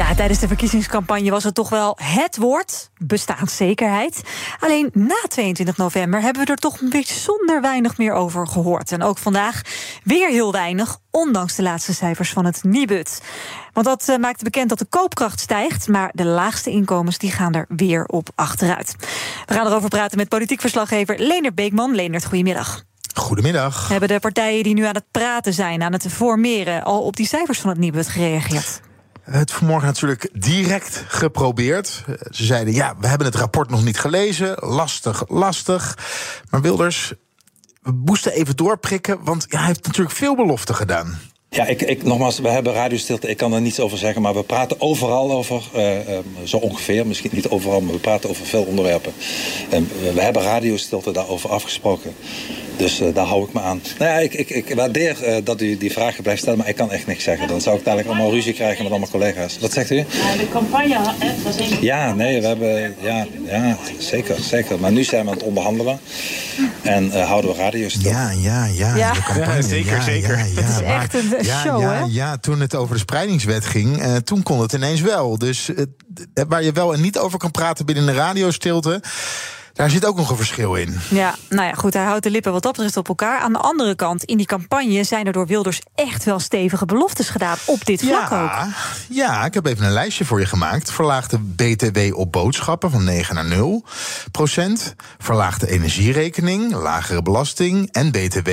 Ja, tijdens de verkiezingscampagne was het toch wel het woord bestaanszekerheid. Alleen na 22 november hebben we er toch een bijzonder weinig meer over gehoord. En ook vandaag weer heel weinig, ondanks de laatste cijfers van het Nibud. Want dat uh, maakt bekend dat de koopkracht stijgt, maar de laagste inkomens die gaan er weer op achteruit. We gaan erover praten met politiek verslaggever Leonard Beekman. Leonard, goedemiddag. Goedemiddag. Hebben de partijen die nu aan het praten zijn, aan het formeren, al op die cijfers van het Nibud gereageerd? Het vanmorgen natuurlijk direct geprobeerd. Ze zeiden, ja, we hebben het rapport nog niet gelezen. Lastig, lastig. Maar Wilders, we moesten even doorprikken... want hij heeft natuurlijk veel beloften gedaan. Ja, ik, ik, nogmaals, we hebben radiostilte. Ik kan er niets over zeggen, maar we praten overal over. Uh, uh, zo ongeveer, misschien niet overal, maar we praten over veel onderwerpen. En we hebben radiostilte daarover afgesproken. Dus uh, daar hou ik me aan. Nou ja, ik, ik, ik waardeer dat u die vragen blijft stellen, maar ik kan echt niks zeggen. Dan zou ik dadelijk allemaal ruzie krijgen met allemaal collega's. Wat zegt u? Ja, de campagne, hè, dat is Ja, nee, we hebben. Ja, ja, zeker, zeker. Maar nu zijn we aan het onderhandelen. En houden we radiostilte. Ja, ja, ja. Ja. De campagne, Ja, zeker, zeker. Ja, ja, Het is echt een ja, show, ja, hè? ja, toen het over de spreidingswet ging, eh, toen kon het ineens wel. Dus eh, waar je wel en niet over kan praten binnen de radiostilte, daar zit ook nog een verschil in. Ja, nou ja, goed, hij houdt de lippen wat dat betreft op elkaar. Aan de andere kant, in die campagne zijn er door Wilders echt wel stevige beloftes gedaan. Op dit vlak ook. Ja, ja, ik heb even een lijstje voor je gemaakt. Verlaagde BTW op boodschappen van 9 naar 0 procent. Verlaagde energierekening, lagere belasting en BTW.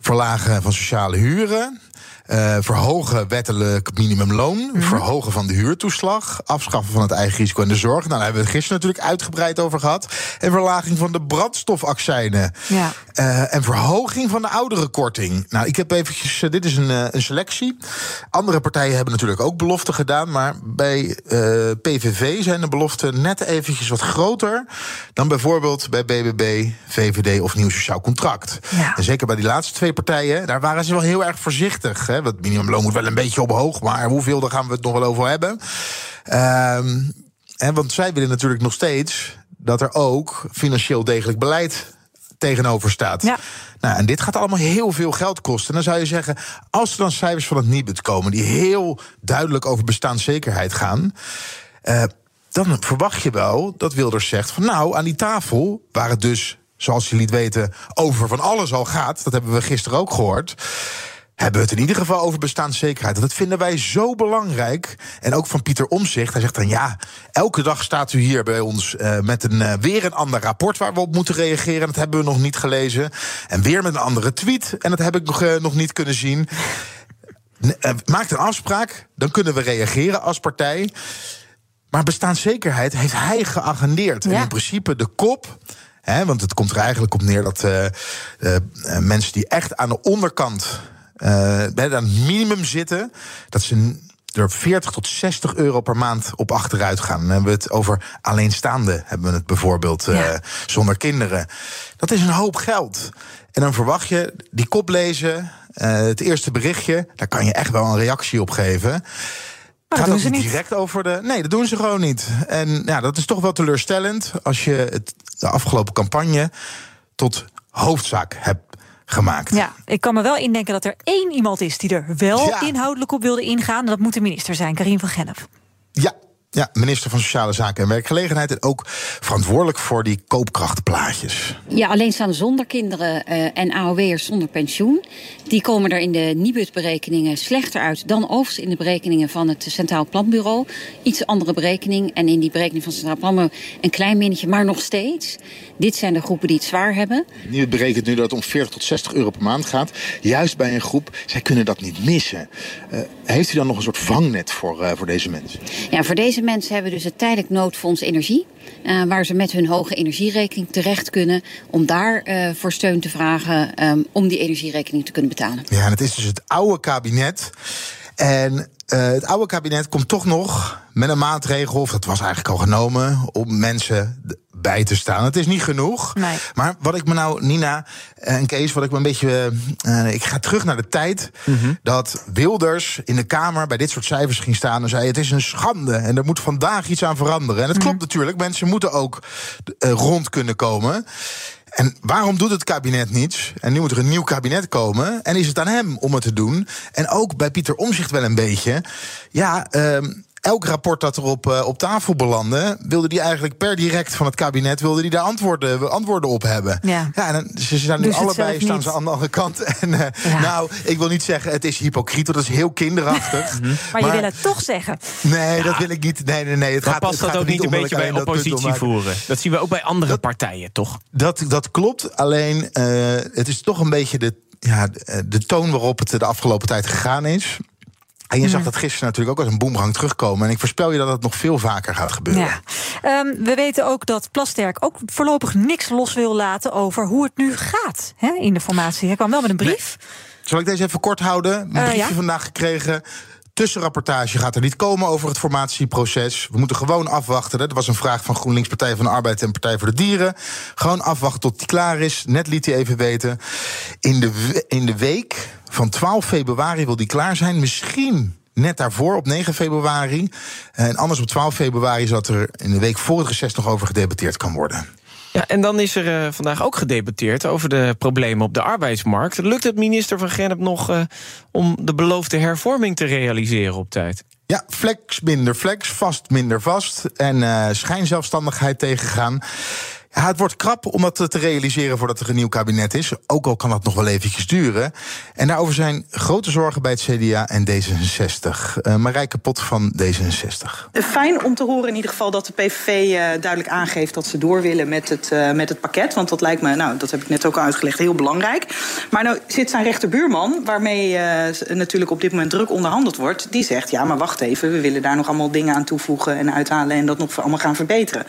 Verlagen van sociale huren. Eh, verhogen wettelijk minimumloon. Verhogen van de huurtoeslag. Afschaffen van het eigen risico en de zorg. Nou, daar hebben we het gisteren natuurlijk uitgebreid over gehad. En verlaging van de brandstofaccijnen. Ja. Eh, en verhoging van de ouderenkorting. Nou, ik heb eventjes, eh, dit is een, een selectie. Andere partijen hebben natuurlijk ook beloften gedaan. Maar bij PVV zijn de beloften net eventjes wat groter... dan bijvoorbeeld bij BBB, VVD of Nieuw Sociaal Contract. Ja. En zeker bij die laatste twee partijen, daar waren ze wel heel erg voorzichtig. Hè? Want het minimumloon moet wel een beetje omhoog, maar hoeveel, daar gaan we het nog wel over hebben. Ehm, en want zij willen natuurlijk nog steeds dat er ook financieel degelijk beleid tegenover staat. Ja. Nou, en dit gaat allemaal heel veel geld kosten. En dan zou je zeggen, als er dan cijfers van het Nibud komen... die heel duidelijk over bestaanszekerheid gaan... eh, dan verwacht je wel dat Wilders zegt van... nou, aan die tafel, waar het dus, zoals je liet weten... over van alles al gaat, dat hebben we gisteren ook gehoord... hebben we het in ieder geval over bestaanszekerheid. Dat vinden wij zo belangrijk. En ook van Pieter Omzicht. Hij zegt dan ja, elke dag staat u hier bij ons eh, met een, eh, weer een ander rapport waar we op moeten reageren. Dat hebben we nog niet gelezen. En weer met een andere tweet. En dat heb ik nog, eh, nog niet kunnen zien. Maakt een afspraak, dan kunnen we reageren als partij. Maar bestaanszekerheid heeft hij geagendeerd. Ja. En in principe de kop. Hè, want het komt er eigenlijk op neer dat mensen die echt aan de onderkant bij aan het minimum zitten, dat ze er 40 tot 60 euro per maand op achteruit gaan. Dan hebben we het over alleenstaande, hebben we het bijvoorbeeld, eh, zonder kinderen. Dat is een hoop geld. En dan verwacht je die kop lezen, eh, het eerste berichtje, daar kan je echt wel een reactie op geven. dat Gaat niet niet. direct over de. Nee, dat doen ze gewoon niet. En ja, dat is toch wel teleurstellend als je het, de afgelopen campagne tot hoofdzaak hebt gemaakt. Ja, ik kan me wel indenken dat er één iemand is die er wel Ja. inhoudelijk op wilde ingaan. En dat moet de minister zijn, Karin van Gennep. Ja, ja, minister van Sociale Zaken en Werkgelegenheid. En ook verantwoordelijk voor die koopkrachtplaatjes. Ja, alleenstaande zonder kinderen eh, en AOW'ers zonder pensioen. Die komen er in de Nibud-berekeningen slechter uit dan overigens in de berekeningen van het Centraal Planbureau. Iets andere berekening. En in die berekening van het Centraal Planbureau een klein minnetje, maar nog steeds. Dit zijn de groepen die het zwaar hebben. Nu berekent nu dat het om 40 tot 60 euro per maand gaat. Juist bij een groep, zij kunnen dat niet missen. Eh, heeft u dan nog een soort vangnet voor, eh, voor deze mensen? Ja, voor deze mensen hebben dus het tijdelijk noodfonds energie. eh, waar ze met hun hoge energierekening terecht kunnen. Om daar eh, voor steun te vragen ehm, om die energierekening te kunnen betalen. Ja, en het is dus het oude kabinet. En eh, het oude kabinet komt toch nog met een maatregel, of dat was eigenlijk al genomen, om mensen bij te staan. Het is niet genoeg. Nee. Maar wat ik me nou, Nina en Kees, wat ik me een beetje. eh, ik ga terug naar de tijd dat Wilders in de Kamer bij dit soort cijfers ging staan en zei: Het is een schande en er moet vandaag iets aan veranderen. En dat klopt natuurlijk, mensen moeten ook eh, rond kunnen komen. En waarom doet het kabinet niets? En nu moet er een nieuw kabinet komen. En is het aan hem om het te doen? En ook bij Pieter Omzicht wel een beetje. Ja, ehm, elk rapport dat er op, uh, op tafel belandde, wilde die eigenlijk per direct van het kabinet wilde die daar antwoorden, antwoorden op hebben. Ja. ja en dan, ze zijn nu allebei staan ze aan de andere kant. En uh, ja. nou, ik wil niet zeggen het is hypocriet, dat is heel kinderachtig. maar, maar, je wil het toch zeggen. Nee, dat wil ik niet. Nee, nee, nee. Het dan gaat, past het dat ook niet een beetje bij oppositie voeren. Dat zien we ook bij andere dat, partijen, toch? Dat, dat klopt. Alleen uh, het is toch een beetje de, ja, de toon waarop het de afgelopen tijd gegaan is. En je zag dat gisteren natuurlijk ook als een boemerang terugkomen. En ik voorspel je dat het nog veel vaker gaat gebeuren. Ja. Um, we weten ook dat Plasterk ook voorlopig niks los wil laten over hoe het nu gaat hè, in de formatie. Hij kwam wel met een brief. Nee. Zal ik deze even kort houden? Een briefje uh, ja? vandaag gekregen. Tussenrapportage gaat er niet komen over het formatieproces. We moeten gewoon afwachten. Dat was een vraag van GroenLinks, Partij van de Arbeid en Partij voor de Dieren. Gewoon afwachten tot die klaar is. Net liet hij even weten. In de, in de week van 12 februari wil die klaar zijn. Misschien net daarvoor, op 9 februari. En anders op 12 februari, zodat er in de week voor het reces nog over gedebatteerd kan worden. Ja, en dan is er uh, vandaag ook gedebatteerd over de problemen op de arbeidsmarkt. Lukt het minister van Gennep nog uh, om de beloofde hervorming te realiseren op tijd? Ja, flex minder flex, vast minder vast en uh, schijnzelfstandigheid tegengaan. Het wordt krap om dat te realiseren voordat er een nieuw kabinet is. Ook al kan dat nog wel eventjes duren. En daarover zijn grote zorgen bij het CDA en D66. Uh, Marijke Pot van D66. Fijn om te horen in ieder geval dat de PVV uh, duidelijk aangeeft... dat ze door willen met het, uh, met het pakket. Want dat lijkt me, nou, dat heb ik net ook al uitgelegd, heel belangrijk. Maar nou zit zijn rechterbuurman, waarmee natuurlijk op dit moment druk onderhandeld wordt... die zegt, ja, maar wacht even, we willen daar nog allemaal dingen aan toevoegen... en uithalen en dat nog allemaal gaan verbeteren.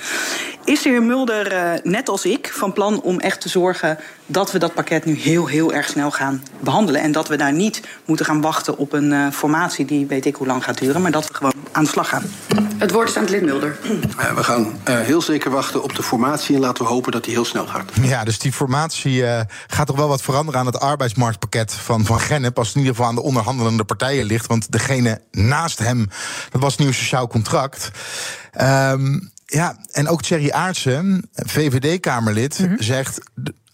Is de heer Mulder net als ik, van plan om echt te zorgen dat we dat pakket nu heel, heel erg snel gaan behandelen. En dat we daar niet moeten gaan wachten op een uh, formatie die weet ik hoe lang gaat duren, maar dat we gewoon aan de slag gaan. Het woord is aan het lid Mulder. Uh, we gaan uh, heel zeker wachten op de formatie en laten we hopen dat die heel snel gaat. Ja, dus die formatie gaat toch wel wat veranderen aan het arbeidsmarktpakket van, van Gennep, als het in ieder geval aan de onderhandelende partijen ligt. Want degene naast hem, dat was nieuw sociaal contract. Um, ja, en ook Thierry Aartsen, VVD-Kamerlid, mm -hmm. zegt...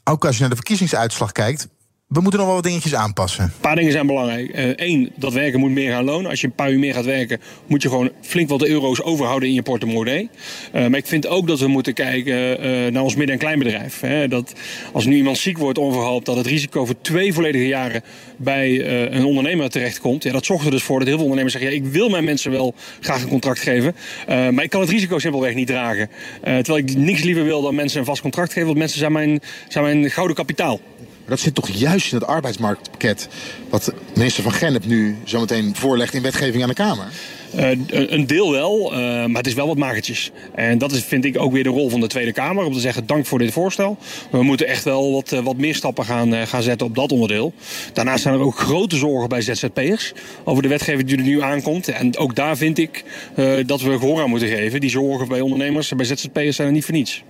ook als je naar de verkiezingsuitslag kijkt... we moeten nog wel wat dingetjes aanpassen. Een paar dingen zijn belangrijk. Eén, uh, dat werken moet meer gaan lonen. Als je een paar uur meer gaat werken, moet je gewoon flink wat euro's overhouden in je portemonnee. Uh, maar ik vind ook dat we moeten kijken uh, naar ons midden- en kleinbedrijf. Hè. Dat als nu iemand ziek wordt onverhoopt, dat het risico voor twee volledige jaren bij een ondernemer terechtkomt. Ja, dat zorgt er dus voor dat heel veel ondernemers zeggen: ja, ik wil mijn mensen wel graag een contract geven, maar ik kan het risico simpelweg niet dragen. terwijl ik niks liever wil dan mensen een vast contract geven, want mensen zijn mijn, zijn mijn gouden kapitaal. Maar dat zit toch juist in het arbeidsmarktpakket... wat minister Van Gennep nu zometeen voorlegt in wetgeving aan de Kamer? Uh, een deel wel, uh, maar het is wel wat magertjes. En dat is, vind ik ook weer de rol van de Tweede Kamer. Om te zeggen, dank voor dit voorstel. We moeten echt wel wat, wat meer stappen gaan, gaan zetten op dat onderdeel. Daarnaast zijn er ook grote zorgen bij ZZP'ers. Over de wetgeving die er nu aankomt. En ook daar vind ik dat we gehoor aan moeten geven. Die zorgen bij ondernemers en bij ZZP'ers zijn er niet voor niets.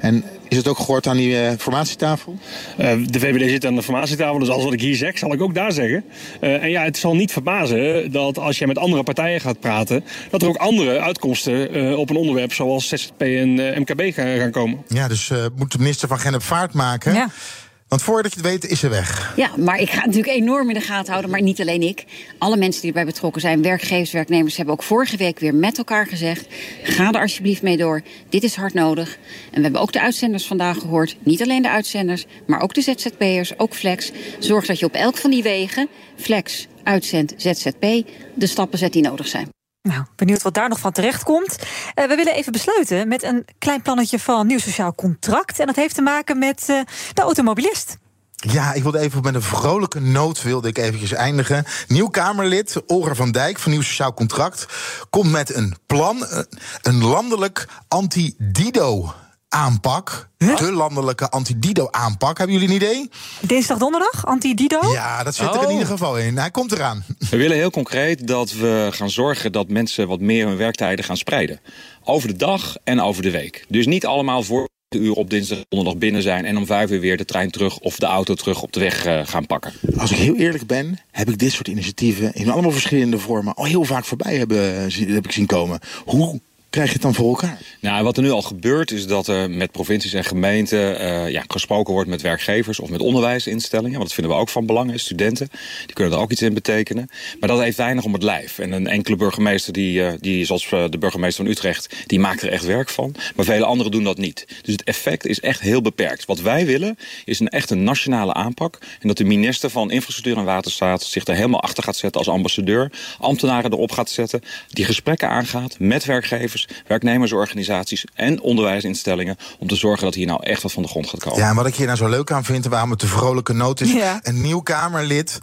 En is het ook gehoord aan die uh, formatietafel? Uh, de VVD zit aan de formatietafel, dus alles wat ik hier zeg, zal ik ook daar zeggen. Uh, en ja, het zal niet verbazen dat als je met andere partijen gaat praten, dat er ook andere uitkomsten op een onderwerp zoals ZZP en MKB gaan, gaan komen. Ja, dus moet de minister van Gennep vaart maken. Ja. Want voordat je het weet, is ze weg. Ja, maar ik ga het natuurlijk enorm in de gaten houden. Maar niet alleen ik. Alle mensen die erbij betrokken zijn, werkgevers, werknemers, hebben ook vorige week weer met elkaar gezegd: ga er alsjeblieft mee door. Dit is hard nodig. En we hebben ook de uitzenders vandaag gehoord. Niet alleen de uitzenders, maar ook de ZZP'ers, ook Flex. Zorg dat je op elk van die wegen, Flex, uitzend, ZZP, de stappen zet die nodig zijn. Nou, benieuwd wat daar nog van terecht komt. Uh, we willen even besluiten met een klein plannetje van nieuw sociaal contract. En dat heeft te maken met uh, de automobilist. Ja, ik wilde even met een vrolijke noot wilde ik eventjes eindigen. Nieuw Kamerlid Olga van Dijk van Nieuw Sociaal Contract komt met een plan, een landelijk anti-dido aanpak. Huh? De landelijke anti-Dido-aanpak. Hebben jullie een idee? Dinsdag, donderdag, anti-Dido? Ja, dat zit er in Oh. ieder geval in. Hij komt eraan. We willen heel concreet dat we gaan zorgen dat mensen wat meer hun werktijden gaan spreiden. Over de dag en over de week. Dus niet allemaal voor de uur op dinsdag, donderdag binnen zijn... en om vijf uur weer de trein terug of de auto terug op de weg uh, gaan pakken. Als ik heel eerlijk ben, heb ik dit soort initiatieven... in allemaal verschillende vormen al heel vaak voorbij hebben, heb ik zien komen. Hoe krijg je het dan voor elkaar? Nou, wat er nu al gebeurt is dat er met provincies en gemeenten uh, ja, gesproken wordt met werkgevers of met onderwijsinstellingen. Want dat vinden we ook van belang. Studenten die kunnen er ook iets in betekenen. Maar dat heeft weinig om het lijf. En een enkele burgemeester, die, uh, die, zoals uh, de burgemeester van Utrecht, die maakt er echt werk van. Maar vele anderen doen dat niet. Dus het effect is echt heel beperkt. Wat wij willen is een echt een nationale aanpak. En dat de minister van Infrastructuur en Waterstaat zich er helemaal achter gaat zetten als ambassadeur. Ambtenaren erop gaat zetten. Die gesprekken aangaat met werkgevers, werknemersorganisaties en onderwijsinstellingen. Om te zorgen dat hier nou echt wat van de grond gaat komen. Ja, en wat ik hier nou zo leuk aan vind, waarom het de vrolijke noot is. Ja. Een nieuw Kamerlid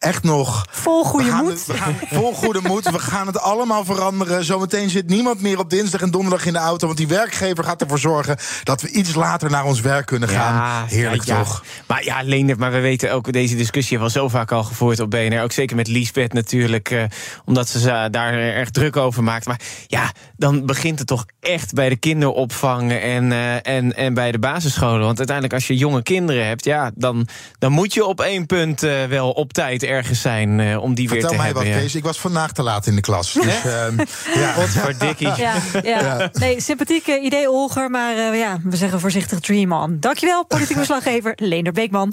echt nog. Vol goede moed. we gaan, vol goede moed. We gaan het allemaal veranderen. Zometeen zit niemand meer op dinsdag en donderdag in de auto. Want die werkgever gaat ervoor zorgen dat we iets later naar ons werk kunnen gaan. Ja, Heerlijk ja, toch? Maar ja, Leendert, maar we weten ook, deze discussie hebben we al zo vaak al gevoerd op BNR. Ook zeker met Liesbeth natuurlijk. Eh, omdat ze daar erg druk over maakt. Maar ja, dan begint het toch echt bij de kinderopvang en, uh, en, en bij de basisscholen. Want uiteindelijk, als je jonge kinderen hebt, ja, dan, dan moet je op één punt uh, wel op tijd ergens zijn uh, om die Vertel weer te mij hebben. wat, ja. Kees. Ik was vandaag te laat in de klas. Dus, uh, ja. Wat voor dikkie. Ja, ja. ja. Nee, sympathieke idee, Olger. Maar uh, ja, we zeggen voorzichtig dream on. Dankjewel, politiek verslaggever Leender Beekman.